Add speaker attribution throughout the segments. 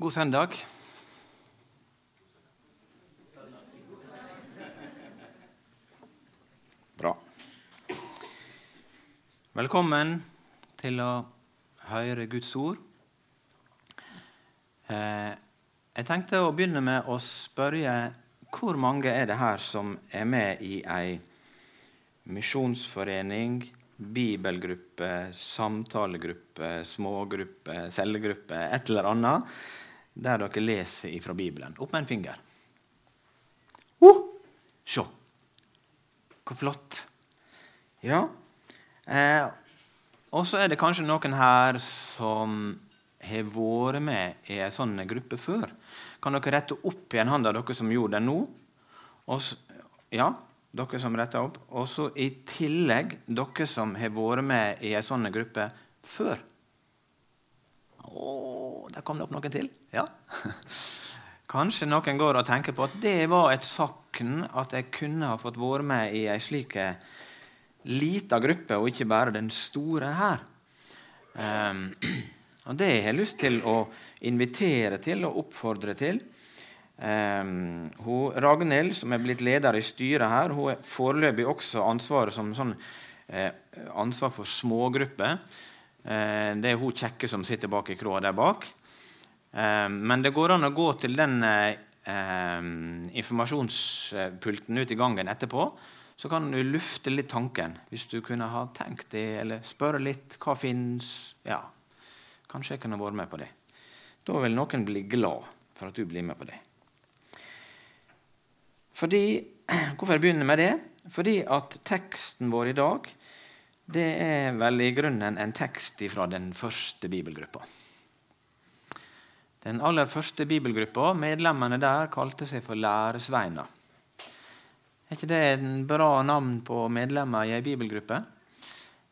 Speaker 1: God søndag. Bra. Velkommen til å høre Guds ord. Eh, jeg tenkte å begynne med å spørre hvor mange er det her som er med i ei misjonsforening, bibelgruppe, samtalegruppe, smågruppe, cellegruppe, et eller annet, der dere leser fra Bibelen? Opp med en finger. Uh, se! Hvor flott. Ja. Eh, og så er det kanskje noen her som har vært med i en sånn gruppe før. Kan dere rette opp igjen hånda, dere som gjorde det nå? Også, ja, dere som retter opp. Og så i tillegg dere som har vært med i en sånn gruppe før. Å, der kom det opp noen til. Ja. Kanskje noen går og tenker på at det var et sakn at jeg kunne ha fått være med i ei slik eh, lita gruppe, og ikke bare den store her. Um, og Det har jeg lyst til å invitere til og oppfordre til. Um, hun, Ragnhild, som er blitt leder i styret her, hun har foreløpig også ansvaret som sånn, eh, ansvar for smågrupper. Eh, det er hun kjekke som sitter bak i kroa der bak. Eh, men det går an å gå til den eh, informasjonspulten ut i gangen etterpå. Så kan du lufte litt tanken, hvis du kunne ha tenkt det, eller spørre litt hva fins. Ja, kanskje jeg kunne vært med på det. Da vil noen bli glad for at du blir med på det. Fordi, hvorfor jeg begynner med det? Fordi at teksten vår i dag det er vel i grunnen en tekst fra den første bibelgruppa. Den aller første bibelgruppa, medlemmene der, kalte seg for læresveiner. Er ikke det en bra navn på medlemmer i ei bibelgruppe?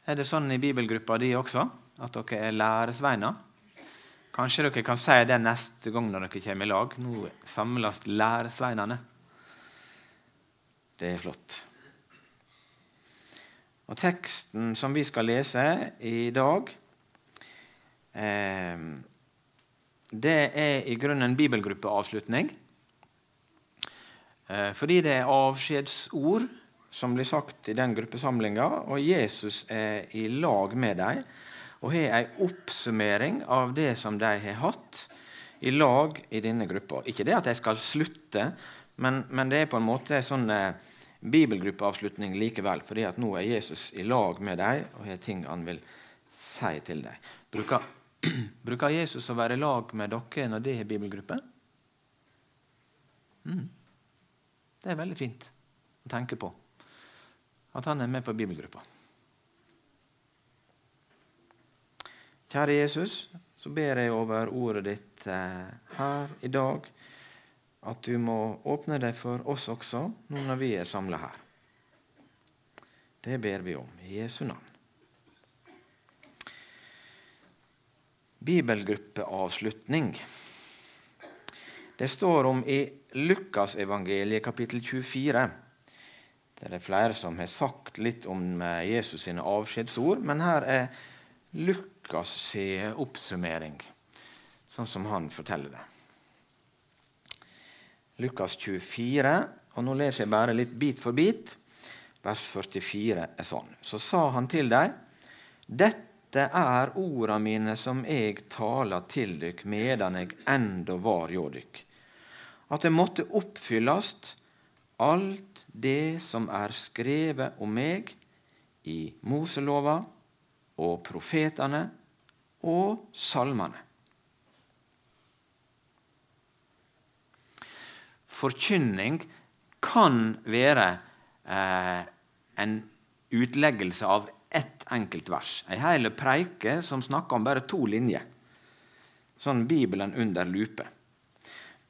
Speaker 1: Er det sånn i bibelgruppa di også, at dere er læresveiner? Kanskje dere kan si det neste gang når dere kommer i lag. Nå samles læresveinene. Det er flott. Og Teksten som vi skal lese i dag, eh, det er i grunnen en bibelgruppeavslutning. Eh, fordi det er avskjedsord som blir sagt i den gruppesamlinga, og Jesus er i lag med dem og har ei oppsummering av det som de har hatt i lag i denne gruppa. Ikke det at de skal slutte, men, men det er på en måte sånn eh, bibelgruppeavslutning likevel, fordi at nå er Jesus i lag med dem og har ting han vil si til dem. Bruker, bruker, Jesus å være i lag med dere når de er bibelgruppe? Mm. Det er veldig fint å tenke på at han er med på bibelgruppa. Kjære Jesus, så ber jeg over ordet ditt eh, her i dag at du må åpne deg for oss også nå når vi er samla her. Det ber vi om i Jesu navn. Bibelgruppeavslutning. Det står om i Lukasevangeliet kapittel 24. Det er flere som har sagt litt om Jesus sine avskjedsord, men her er Lukas' oppsummering, sånn som han forteller det. Lukas 24, og nå leser jeg bare litt bit for bit. Vers 44 er sånn. Så sa han til dem, dette er orda mine som jeg taler til dykk medan jeg enda var hjå dykk. At det måtte oppfyllast alt det som er skrevet om meg i Moselova og profetane og salmene. Forkynning kan være eh, en utleggelse av ett enkelt vers. Ei hel preike som snakker om bare to linjer. Sånn Bibelen under lupe.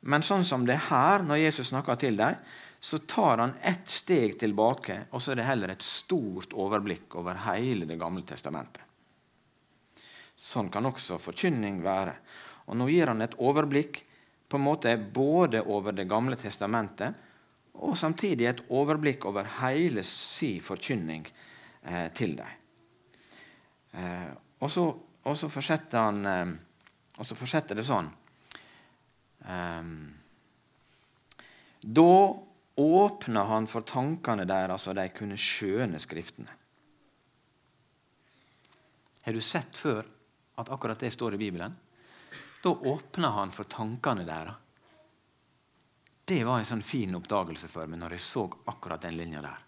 Speaker 1: Men sånn som det er her, når Jesus snakker til dem, så tar han ett steg tilbake, og så er det heller et stort overblikk over hele Det gamle testamentet. Sånn kan også forkynning være. Og Nå gir han et overblikk på en måte både over Det gamle testamentet og samtidig et overblikk over hele si forkynning eh, til dem. Eh, og, så, fortsetter han eh, og så fortsetter det sånn. Um, da åpna han for tankene deres, så de kunne skjøne Skriftene. Har du sett før at akkurat det står i Bibelen? Da åpna han for tankene deres. Det var en sånn fin oppdagelse for meg når jeg så akkurat den linja der.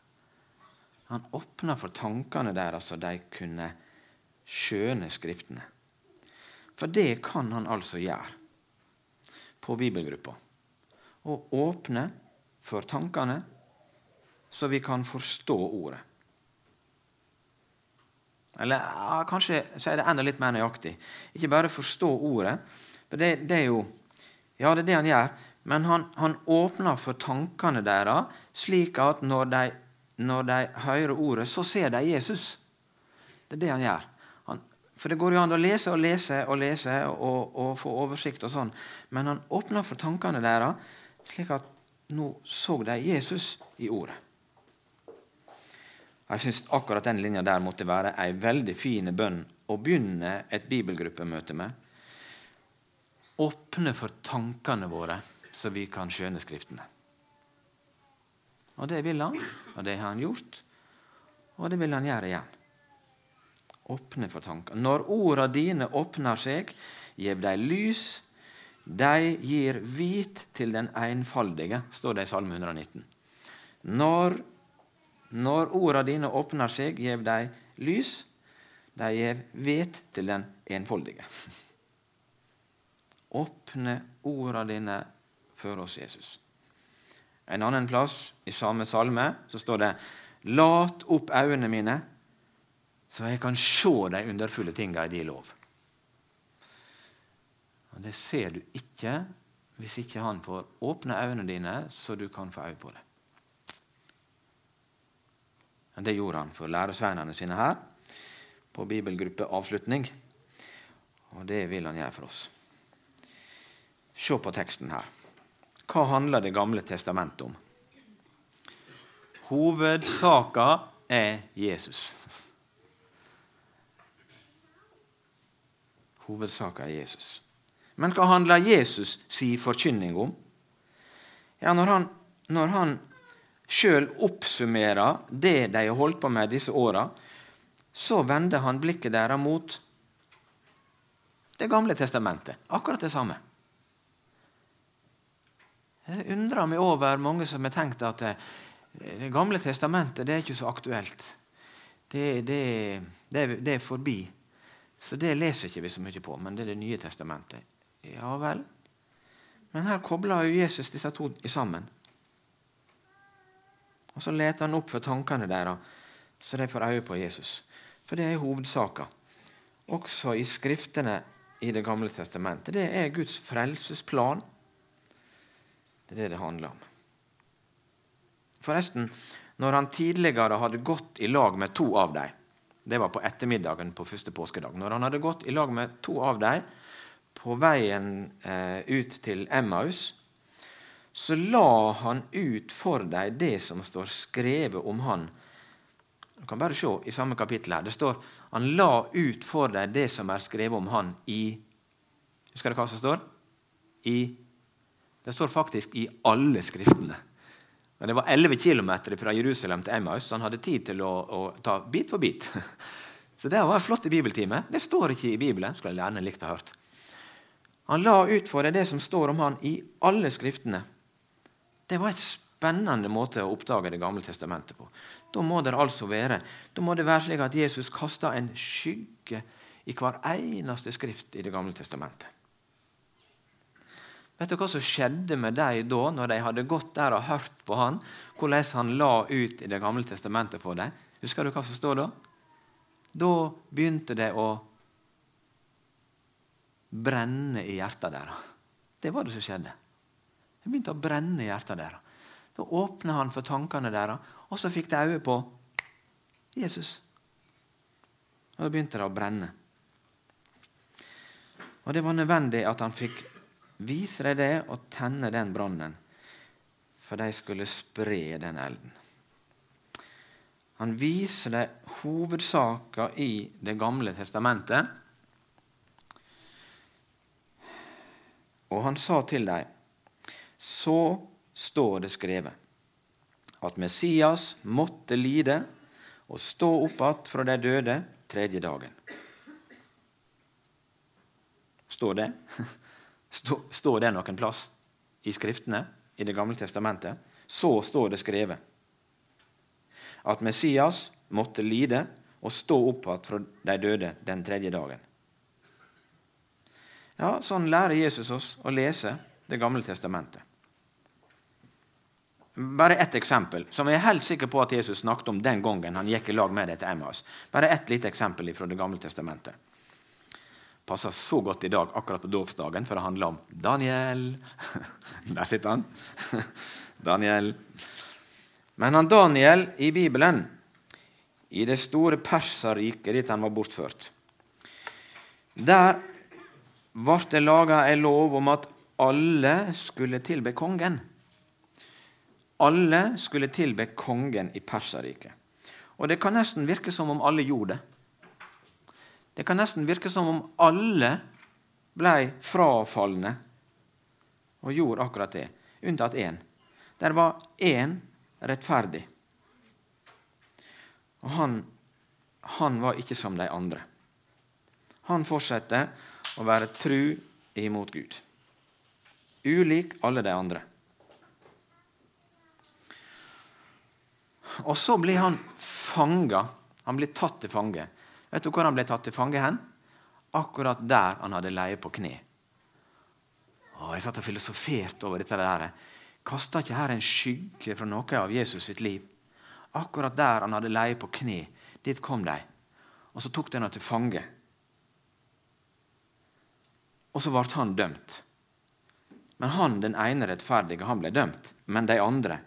Speaker 1: Han åpna for tankene deres så de kunne skjøne Skriftene. For det kan han altså gjøre på bibelgruppa. Å åpne for tankene så vi kan forstå ordet. Eller ja, kanskje så er det enda litt mer nøyaktig. Ikke bare forstå ordet. for det, det, er jo Ja, det er det han gjør. Men han, han åpner for tankene deres, slik at når de, når de, hører ordet, så ser de Jesus. Det er det han gjør. Han, for det går jo an å lese og lese og lese og, og få oversikt, og sånn, men han åpner for tankene deres, slik at nå så de Jesus i ordet. Jeg syns akkurat den linja der måtte være ei veldig fin bønn å begynne et bibelgruppemøte med. Åpne for tankene våre, så vi kan skjønne Skriftene. Og det vil han, og det har han gjort, og det vil han gjøre igjen. Åpne for tankene. Når orda dine åpner seg, gjev dei lys, de gir hvit til den einfaldige, står det i Salme 119. Når når orda dine åpner seg, gjev dei lys. De gjev vet til den enfoldige. Åpne orda dine for oss, Jesus. En annen plass i samme salme så står det Lat opp øynene mine, så jeg kan se de underfulle tinga i din lov. Og Det ser du ikke hvis ikke han får åpne øynene dine, så du kan få øye på det. Det gjorde han for læresveinene sine her på bibelgruppe avslutning. Og det vil han gjøre for oss. Se på teksten her. Hva handler Det gamle testamentet om? Hovedsaka er Jesus. Hovedsaka er Jesus. Men hva handler Jesus si forkynning om? Ja, Når han, når han sjøl oppsummerer det de har holdt på med disse åra, så vender han blikket deres mot Det gamle testamentet. Akkurat det samme. Jeg undrer meg over mange som har tenkt at det, gamle testamentet det er ikke så aktuelt. Det, det, det, det er forbi. Så det leser ikke vi så mye på, men det er Det nye testamentet. Ja vel. Men her kobler jo Jesus disse to sammen. Og Så leter han opp for tankene deres, så de får øye på Jesus. For det er hovedsaka. Også i Skriftene i Det gamle testamentet. Det er Guds frelsesplan. Det er det det handler om. Forresten, når han tidligere hadde gått i lag med to av dem Det var på ettermiddagen på første påskedag. Når han hadde gått i lag med to av dem på veien eh, ut til Emmaus, så la han ut for dem det som står skrevet om han. Du kan bare se i samme kapittel her. Det står han la ut for dem det som er skrevet om han i Husker dere hva som står? I, det står faktisk i alle skriftene. Men det var 11 km fra Jerusalem til Emmaus, så han hadde tid til å, å ta bit for bit. Så det var en flott bibeltime. Det står ikke i Bibelen. skulle jeg gjerne likt å ha hørt. Han la ut for deg det som står om han i alle skriftene. Det var et spennende måte å oppdage Det gamle testamentet på. Da må det altså være da må det være slik at Jesus kasta en skygge i hver eneste skrift i Det gamle testamentet. Vet du hva som skjedde med dem da, når de hadde gått der og hørt på han, hvordan han la ut i Det gamle testamentet for dem? Husker du hva som står da? Da begynte det å brenne i hjertet deres. Det var det som skjedde. Det begynte å brenne i hjertet deres. Da åpna han for tankene deres, og så fikk de øye på Jesus. Og da begynte det å brenne. Og det var nødvendig at han fikk vise dem det og tenne den brannen, for de skulle spre den elden. Han viser dem hovedsaker i Det gamle testamentet Og han sa til dem, så står det skrevet, at Messias måtte lide og stå opp igjen fra de døde tredje dagen. Står det? Står det noen plass i Skriftene i Det gamle testamentet? Så står det skrevet at Messias måtte lide og stå opp igjen fra de døde den tredje dagen. Ja, Sånn lærer Jesus oss å lese Det gamle testamentet. Bare ett eksempel, som jeg er helt sikker på at Jesus snakket om den gangen han gikk i lag med deg til Emmaus. Bare ett lite eksempel fra Det gamle testamentet. Passer så godt i dag, akkurat på dåpsdagen, for det handler om Daniel. Der sitter han. Daniel. Men han Daniel i Bibelen, i det store Perserriket dit han var bortført Der ble det laga ei lov om at alle skulle tilbe kongen. Alle skulle tilbe kongen i Perserriket. Og det kan nesten virke som om alle gjorde det. Det kan nesten virke som om alle ble frafalne og gjorde akkurat det, unntatt én. Der var én rettferdig. Og han, han var ikke som de andre. Han fortsetter å være tru imot Gud. Ulik alle de andre. Og så blir han fanga. Han blir tatt til fange. Vet du hvor han ble tatt til fange hen? Akkurat der han hadde leie på kne. Og jeg satt og filosoferte over dette. der. Kasta ikke her en skygge fra noe av Jesus sitt liv? Akkurat der han hadde leie på kne, dit kom de. Og så tok de ham til fange. Og så ble han dømt. Men han, den ene rettferdige, han ble dømt. Men de andre,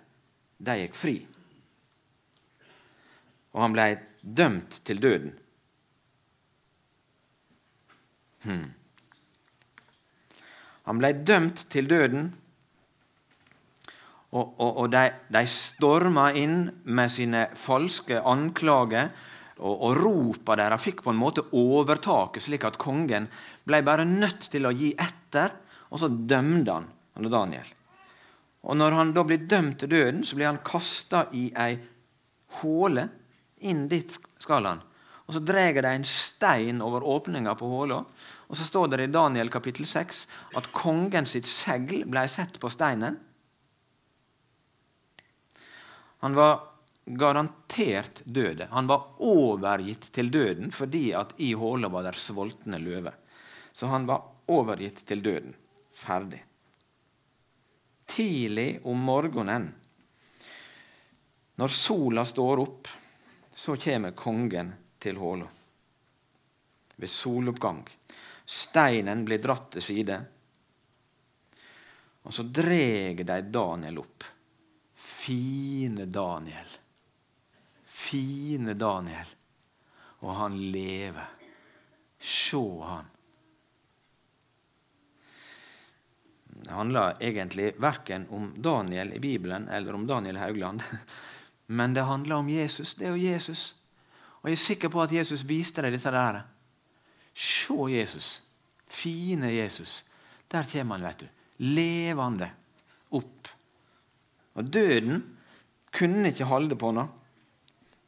Speaker 1: de gikk fri og han ble dømt til døden. Hmm. Han ble dømt til døden, og, og, og de, de storma inn med sine falske anklager. Og, og ropa deres fikk på en måte overtaket, slik at kongen ble bare nødt til å gi etter. Og så dømte han, han Daniel. Og Når han da blir dømt til døden, så blir han kasta i ei håle inn dit skal han. Og Så drar de en stein over åpninga på håla. Og så står det i Daniel kapittel 6 at kongen sitt segl ble sett på steinen. Han var garantert døde. Han var overgitt til døden fordi at i håla var der sultne løver. Så han var overgitt til døden. Ferdig. Tidlig om morgenen, når sola står opp så kommer kongen til håla. Ved soloppgang. Steinen blir dratt til side. Og så dreg de Daniel opp. Fine Daniel. Fine Daniel. Og han lever. Se han. Det handler egentlig verken om Daniel i Bibelen eller om Daniel Haugland. Men det handler om Jesus. Det er jo Jesus. Og jeg er sikker på at Jesus viste deg dette der. Se Jesus. Fine Jesus. Der kommer han, vet du. Levende opp. Og døden kunne ikke holde på noe.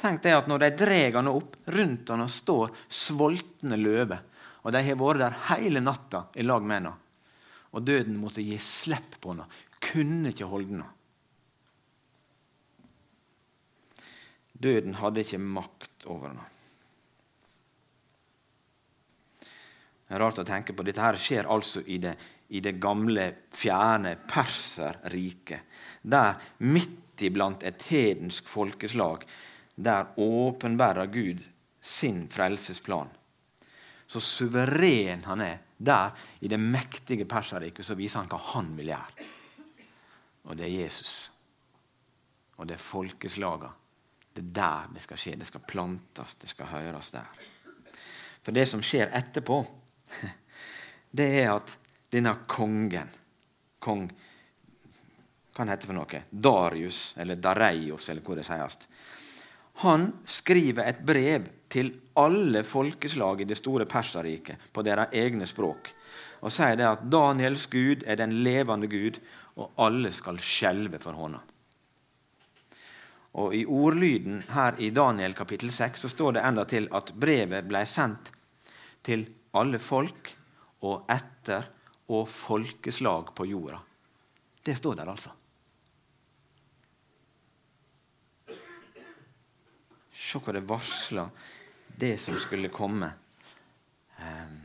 Speaker 1: Tenk deg at når de drar han opp, rundt han står sultne løver. Og de har vært der hele natta i lag med henne. Og døden måtte gi slipp på henne. Kunne ikke holde henne. Døden hadde ikke makt over henne. Det er rart å tenke på. Dette her skjer altså i det, i det gamle, fjerne Perserriket. Der, midt iblant et hedensk folkeslag, der åpenbærer Gud sin frelsesplan. Så suveren han er. Der, i det mektige Perserriket, så viser han hva han vil gjøre. Og det er Jesus. Og det er folkeslagene det er der det skal skje. Det skal plantes, det skal høres der. For det som skjer etterpå, det er at denne kongen Kong Hva han heter for noe? Darius, eller Dareios, eller hvor det sies. Han skriver et brev til alle folkeslag i det store Perserriket på deres egne språk. og sier det at Daniels Gud er den levende Gud, og alle skal skjelve for hånda. Og I ordlyden her i Daniel kapittel 6 så står det enda til at brevet ble sendt til alle folk og etter og folkeslag på jorda. Det står der, altså. Se hva det varsler det som skulle komme. Um,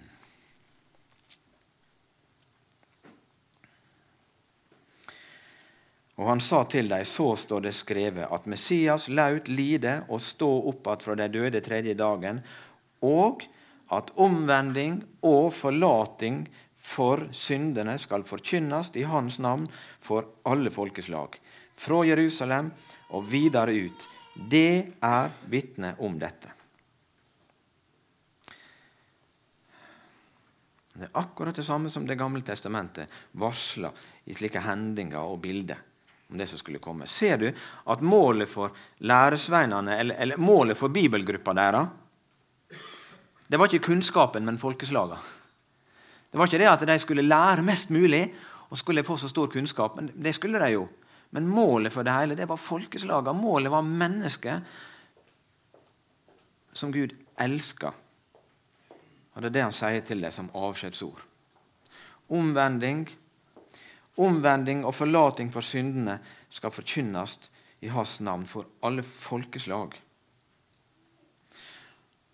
Speaker 1: Og han sa til dem, så står det skrevet, at Messias laut lide og stå opp att fra de døde tredje dagen, og at omvending og forlating for syndene skal forkynnes i Hans navn for alle folkeslag, fra Jerusalem og videre ut. Det er vitne om dette. Det er akkurat det samme som Det gamle testamentet varsler i slike hendinger og bilder om det som skulle komme. Ser du at målet for læresveinene, eller, eller målet for bibelgruppa deres, det var ikke kunnskapen, men folkeslagene. Det var ikke det at de skulle lære mest mulig og skulle få så stor kunnskap. men Det skulle de jo. Men målet for det hele det var folkeslagene. Målet var mennesket som Gud elska. Og Det er det han sier til dem som avskjedsord. Omvending Omvending og forlating for syndene skal forkynnes i hans navn for alle folkeslag.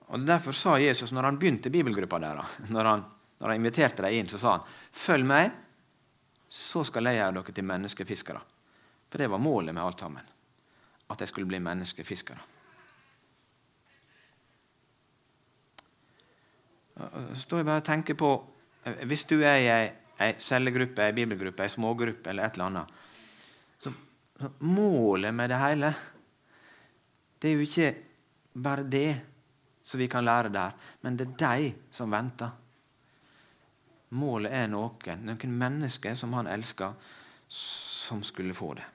Speaker 1: Og Derfor sa Jesus, når han begynte bibelgruppa deres, når når han inviterte dem inn, så sa han følg meg, så skal jeg gjøre dere til menneskefiskere. For det var målet med alt sammen. At de skulle bli menneskefiskere. Så står jeg bare og tenker på Hvis du er ei ei cellegruppe, ei bibelgruppe, ei smågruppe eller et eller annet. Så, så målet med det hele det er jo ikke bare det som vi kan lære der, men det er de som venter. Målet er noen, noen mennesker som han elsker, som skulle få det.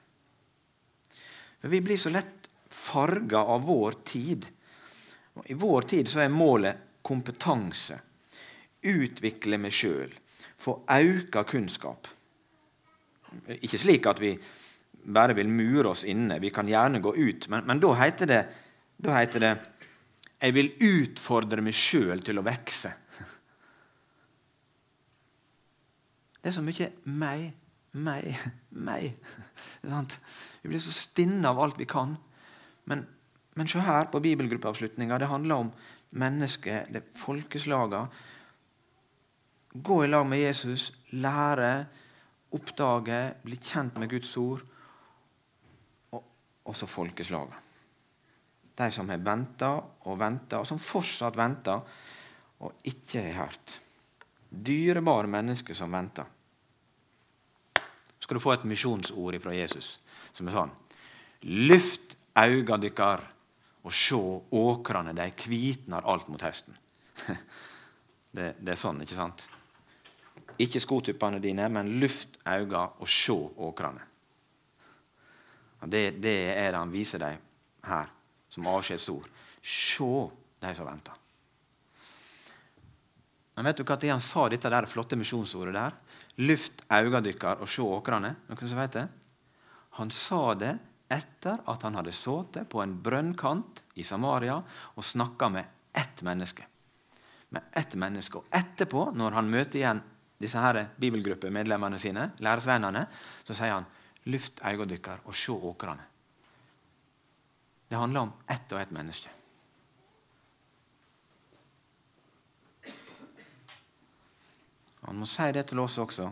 Speaker 1: Vi blir så lett farga av vår tid. I vår tid så er målet kompetanse. Utvikle meg sjøl få auka kunnskap. Ikke slik at vi bare vil mure oss inne. Vi kan gjerne gå ut. Men, men da, heter det, da heter det jeg vil utfordre meg sjøl til å vokse. Det er så mye meg, meg, meg. Vi blir så stinne av alt vi kan. Men, men se her på bibelgruppeavslutninga. Det handler om mennesket, det folkeslaga Gå i lag med Jesus, lære, oppdage, bli kjent med Guds ord. Og også folkeslaget. De som har venta og venta, og som fortsatt venter og ikke har hørt. Dyrebare mennesker som venter. skal du få et misjonsord fra Jesus som er sånn Lyft auga dykkar og sjå åkrene, de kvitnar alt mot høsten. Det, det er sånn, ikke sant? Ikke skotuppene dine, men luft øynene og se åkrene. Det, det er det han viser deg her, som avskjedsord. Se de som venter. Men vet du hva han sa dette der flotte misjonsordet der? Luft øynene deres og se åkrene. Noen som vet det? Han sa det etter at han hadde sittet på en brønnkant i Samaria og snakka med ett menneske. Med ett menneske. Og etterpå, når han møter igjen disse her bibelgruppemedlemmene sine, læresvennene, så sier han luft øynene deres og se åkrene. Det handler om ett og ett menneske. Han må si det til oss også.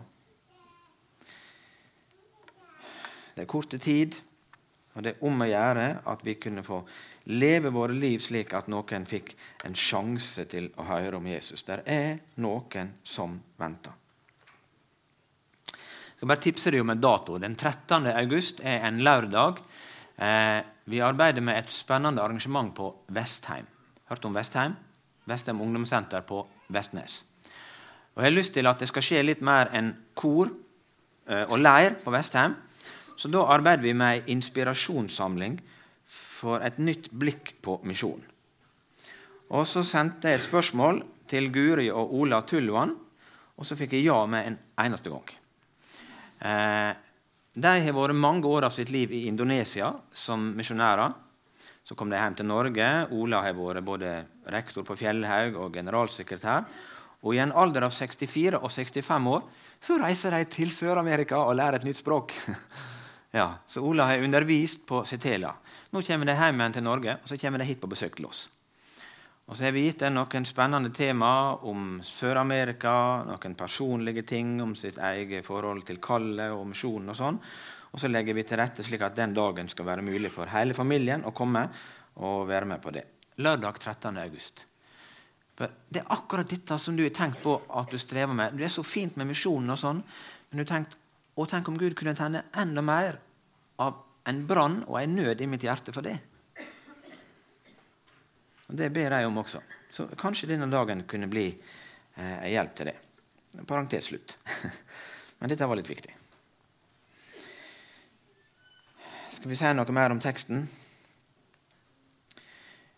Speaker 1: Det er korte tid, og det er om å gjøre at vi kunne få leve våre liv slik at noen fikk en sjanse til å høre om Jesus. Der er noen som venter. Skal bare tipse deg om en dato. Den 13. august er en lørdag. Eh, vi arbeider med et spennende arrangement på Vestheim. Hørt om Vestheim? Vestheim ungdomssenter på Vestnes. Og Jeg har lyst til at det skal skje litt mer enn kor eh, og leir på Vestheim. Så da arbeider vi med ei inspirasjonssamling for et nytt blikk på misjon. Og så sendte jeg et spørsmål til Guri og Ola Tulluan Og så fikk jeg ja med en eneste gang. Eh, de har vært mange år av sitt liv i Indonesia som misjonærer. Så kom de hjem til Norge. Ola har vært både rektor på Fjellhaug og generalsekretær. Og i en alder av 64 og 65 år så reiser de til Sør-Amerika og lærer et nytt språk. ja, så Ola har undervist på Setela. Nå kommer de hjem igjen til Norge og så kommer de hit på besøk til oss. Og så har vi gitt deg noen spennende tema om Sør-Amerika, noen personlige ting om sitt eget forhold til kallet og misjonen. Og sånn. Og så legger vi til rette slik at den dagen skal være mulig for hele familien å komme og være med på det. Lørdag 13. august. For Det er akkurat dette som du har tenkt på at du strever med. Du er så fint med misjonen, og sånn, men du tenkt og tenk om Gud kunne tenne enda mer av en brann og en nød i mitt hjerte for det. Og Det ber jeg om også. Så kanskje denne dagen kunne bli eh, hjelp til det. Parentes slutt. Men dette var litt viktig. Skal vi si noe mer om teksten?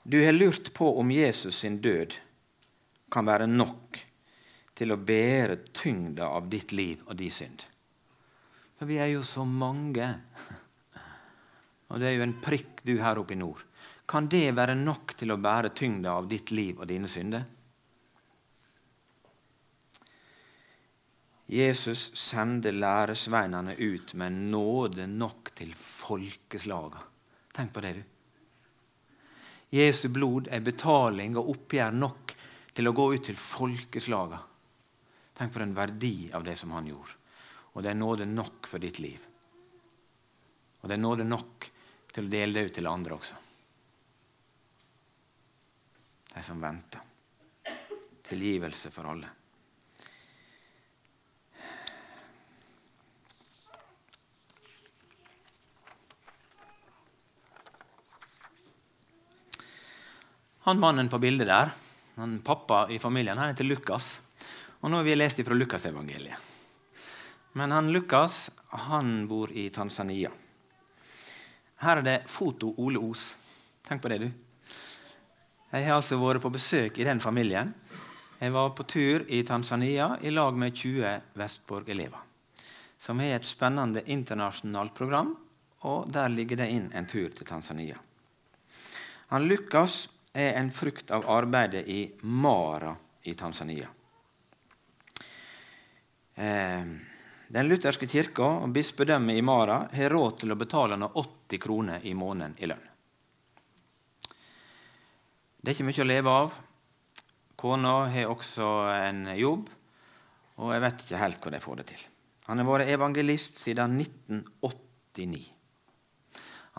Speaker 1: Du har lurt på om Jesus sin død kan være nok til å bære tyngda av ditt liv og din synd. For vi er jo så mange. Og det er jo en prikk du her oppe i nord kan det være nok til å bære tyngda av ditt liv og dine synder? Jesus sender læresveinene ut med nåde nok til folkeslaga. Tenk på det, du. Jesu blod er betaling og oppgjør nok til å gå ut til folkeslaga. Tenk på en verdi av det som han gjorde. Og det er nåde nok for ditt liv. Og det er nåde nok til å dele det ut til andre også de som venter. Tilgivelse for alle. Han mannen på bildet der, han pappa i familien, han heter Lukas. Og nå har vi lest fra Lukasevangeliet. Men han Lukas han bor i Tanzania. Her er det foto Ole Os. Tenk på det, du. Jeg har altså vært på besøk i den familien. Jeg var på tur i Tanzania i lag med 20 Vestborg-elever. Som har et spennende internasjonalt program, og der ligger det inn en tur til Tanzania. Han Lukas er en frukt av arbeidet i Mara i Tanzania. Eh, den lutherske kirka og bispedømmet i Mara har råd til å betale 80 kroner i måneden i lønn. Det er ikke mye å leve av. Kona har også en jobb, og jeg vet ikke helt hvor de får det til. Han har vært evangelist siden 1989.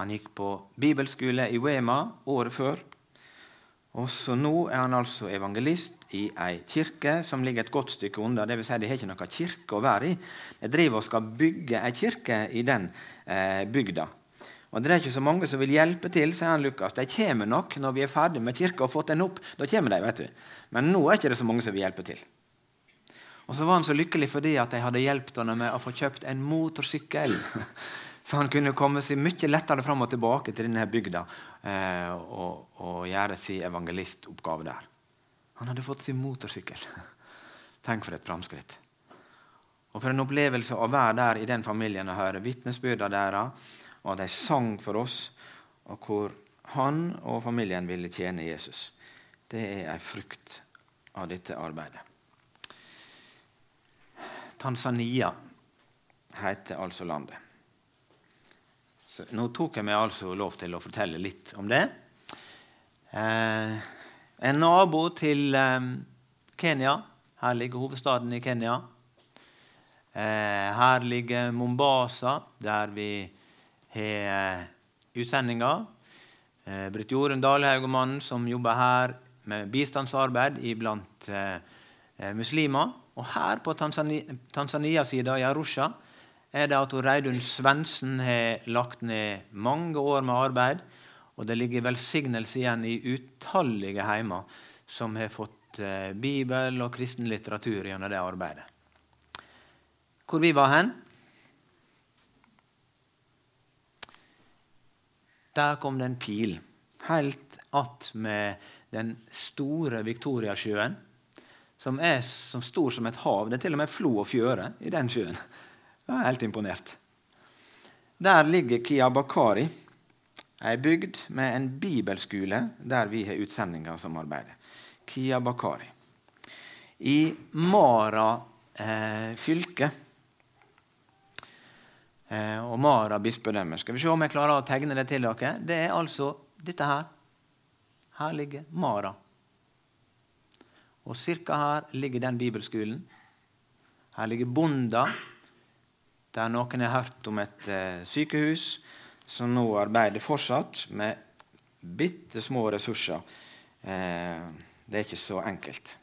Speaker 1: Han gikk på bibelskole i Wema året før. Og så nå er han altså evangelist i ei kirke som ligger et godt stykke unna. Vil si, de har ikke noe kirke å være i. De driver og skal bygge ei kirke i den eh, bygda. Og Det er ikke så mange som vil hjelpe til, sier han Lukas. De kommer nok når vi er ferdig med kirka og fått den opp. Da kommer de, vet du. Men nå er det ikke så mange som vil hjelpe til. Og så var han så lykkelig fordi at de hadde hjulpet ham med å få kjøpt en motorsykkel. Så han kunne komme seg mye lettere fram og tilbake til denne bygda eh, og, og, gjøre sin evangelistoppgave der. Han hadde fått sin motorsykkel. Tenk for et framskritt. Og for en opplevelse å være der i den familien og høre vitnesbyrda deres og at de sang for oss, og hvor han og familien ville tjene Jesus. Det er en frukt av dette arbeidet. Tanzania heter altså landet. Så nå tok jeg meg altså lov til å fortelle litt om det. Eh, en nabo til eh, Kenya. Her ligger hovedstaden i Kenya. Eh, her ligger Mombasa, der vi har eh, utsendinger. Eh, Britt Jorunn Dalhaug som jobber her med bistandsarbeid iblant eh, muslimer. Og her på Tanzania-sida, i Arusha, er det at Reidun Svendsen har lagt ned mange år med arbeid. Og det ligger velsignelse igjen i utallige heimer som har fått Bibel og kristen litteratur gjennom det arbeidet. Hvor vi var hen? Der kom det en pil helt att med den store Viktoriasjøen, som er så stor som et hav. Det er til og med flo og fjøre i den sjøen. Jeg er helt imponert. Der ligger Kiabakari, ei bygd med en bibelskole der vi har utsendinger som arbeider. Kiabakari. I Mara eh, fylke og Mara bispedømme. Skal vi se om jeg klarer å tegne det til dere. Det er altså dette her. Her ligger Mara. Og ca. her ligger den bibelskolen. Her ligger Bonda, der noen har hørt om et eh, sykehus som nå arbeider fortsatt med bitte små ressurser. Eh, det er ikke så enkelt.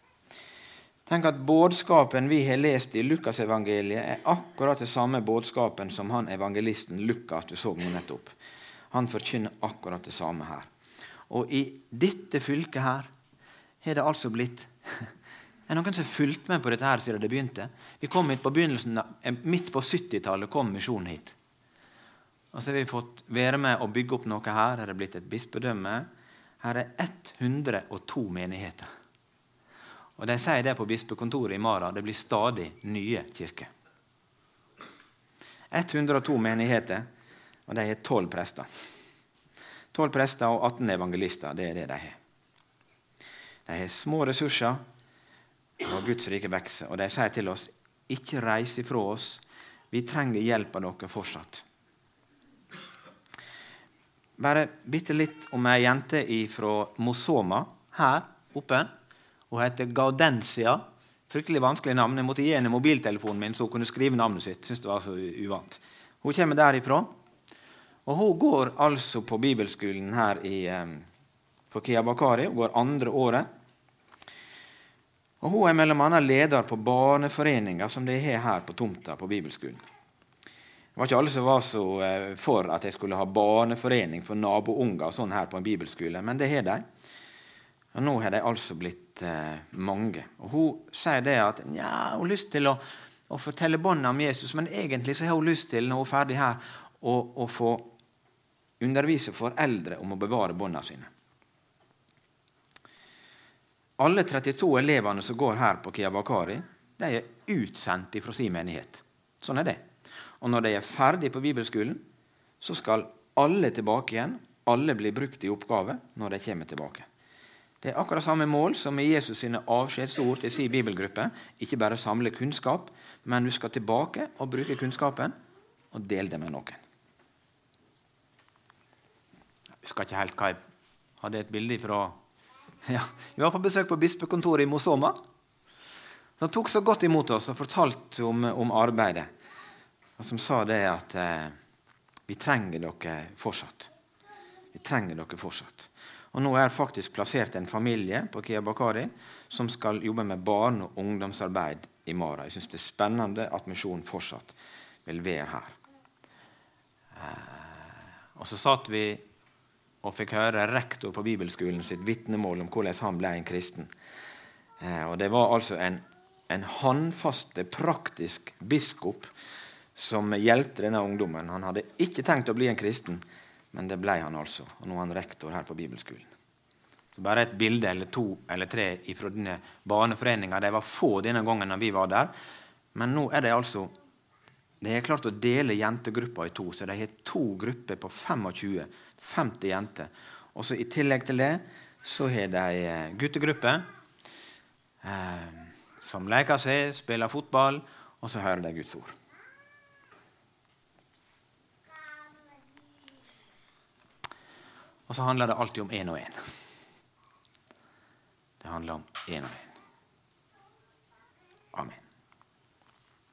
Speaker 1: Tenk at Budskapen vi har lest i Lukasevangeliet, er akkurat det samme budskapen som han evangelisten Lukas du så nå nettopp. Han forkynner akkurat det samme her. Og i dette fylket her har det altså blitt er noen som har fulgt med på dette her siden det begynte? Vi kom hit på begynnelsen, eh, Midt på 70-tallet kom misjonen hit. Og så har vi fått være med og bygge opp noe her. Her er det blitt et bispedømme. Her er 102 menigheter. Og De sier det på bispekontoret i Mara. Det blir stadig nye kirker. 102 menigheter, og de har 12 prester. 12 prester og 18 evangelister. Det er det de har. De har små ressurser, og Guds rike vokser. Og de sier til oss ikke reis ifra oss. Vi trenger hjelp av dere fortsatt. Bare bitte litt om ei jente fra Mosoma her oppe. Hun heter Gaudensia. Fryktelig vanskelig navn. Jeg måtte gi henne mobiltelefonen min så hun kunne skrive navnet sitt. Synes det var så uvant. Hun kommer derifra. Og Hun går altså på bibelskolen her i, på Kiabakari. Hun går andre året. Og Hun er annet leder på barneforeninga som de har her på tomta på bibelskolen. Det var ikke alle som var så eh, for at jeg skulle ha barneforening for nabounger sånn her på en bibelskole, men det har de. Og Nå har de altså blitt eh, mange. Og Hun sier det at ja, hun har lyst til å, å fortelle båndene om Jesus, men egentlig så har hun lyst til når hun er ferdig her, å, å få undervise foreldre om å bevare båndene sine. Alle 32 elevene som går her på Kiabakari, de er utsendt fra sin menighet. Sånn er det. Og når de er ferdig på bibelskolen, så skal alle tilbake igjen. Alle blir brukt i oppgave når de kommer tilbake. Det er akkurat samme mål som i Jesus sine avskjedsord til sin bibelgruppe. Ikke bare samle kunnskap, men du skal tilbake og bruke kunnskapen og dele det med noen. Jeg husker ikke helt hva jeg hadde et bilde fra Ja, vi var på besøk på bispekontoret i Mosoma. De tok så godt imot oss og fortalte om, om arbeidet. Og som sa det at eh, vi trenger dere fortsatt. Vi trenger dere fortsatt. Og Nå er faktisk plassert en familie på Kia Bakari som skal jobbe med barne- og ungdomsarbeid i Mara. Jeg syns det er spennende at misjonen fortsatt vil være her. Eh, og så satt vi og fikk høre rektor på bibelskolen sitt vitnemål om hvordan han ble en kristen. Eh, og Det var altså en, en håndfaste, praktisk biskop som hjelpte denne ungdommen. Han hadde ikke tenkt å bli en kristen, men det ble han altså. Og nå er han rektor her på bibelskolen. Så Bare et bilde eller to eller tre fra denne barneforeninga. De var få denne gangen når vi var der. Men nå er de altså de har klart å dele jentegruppa i to, så de har to grupper på 25 50 jenter. Og så I tillegg til det så har de guttegrupper guttegruppe eh, som leker seg, spiller fotball, og så hører de Guds ord. Og så handler det alltid om én og én. Det handler om én og én. Amen.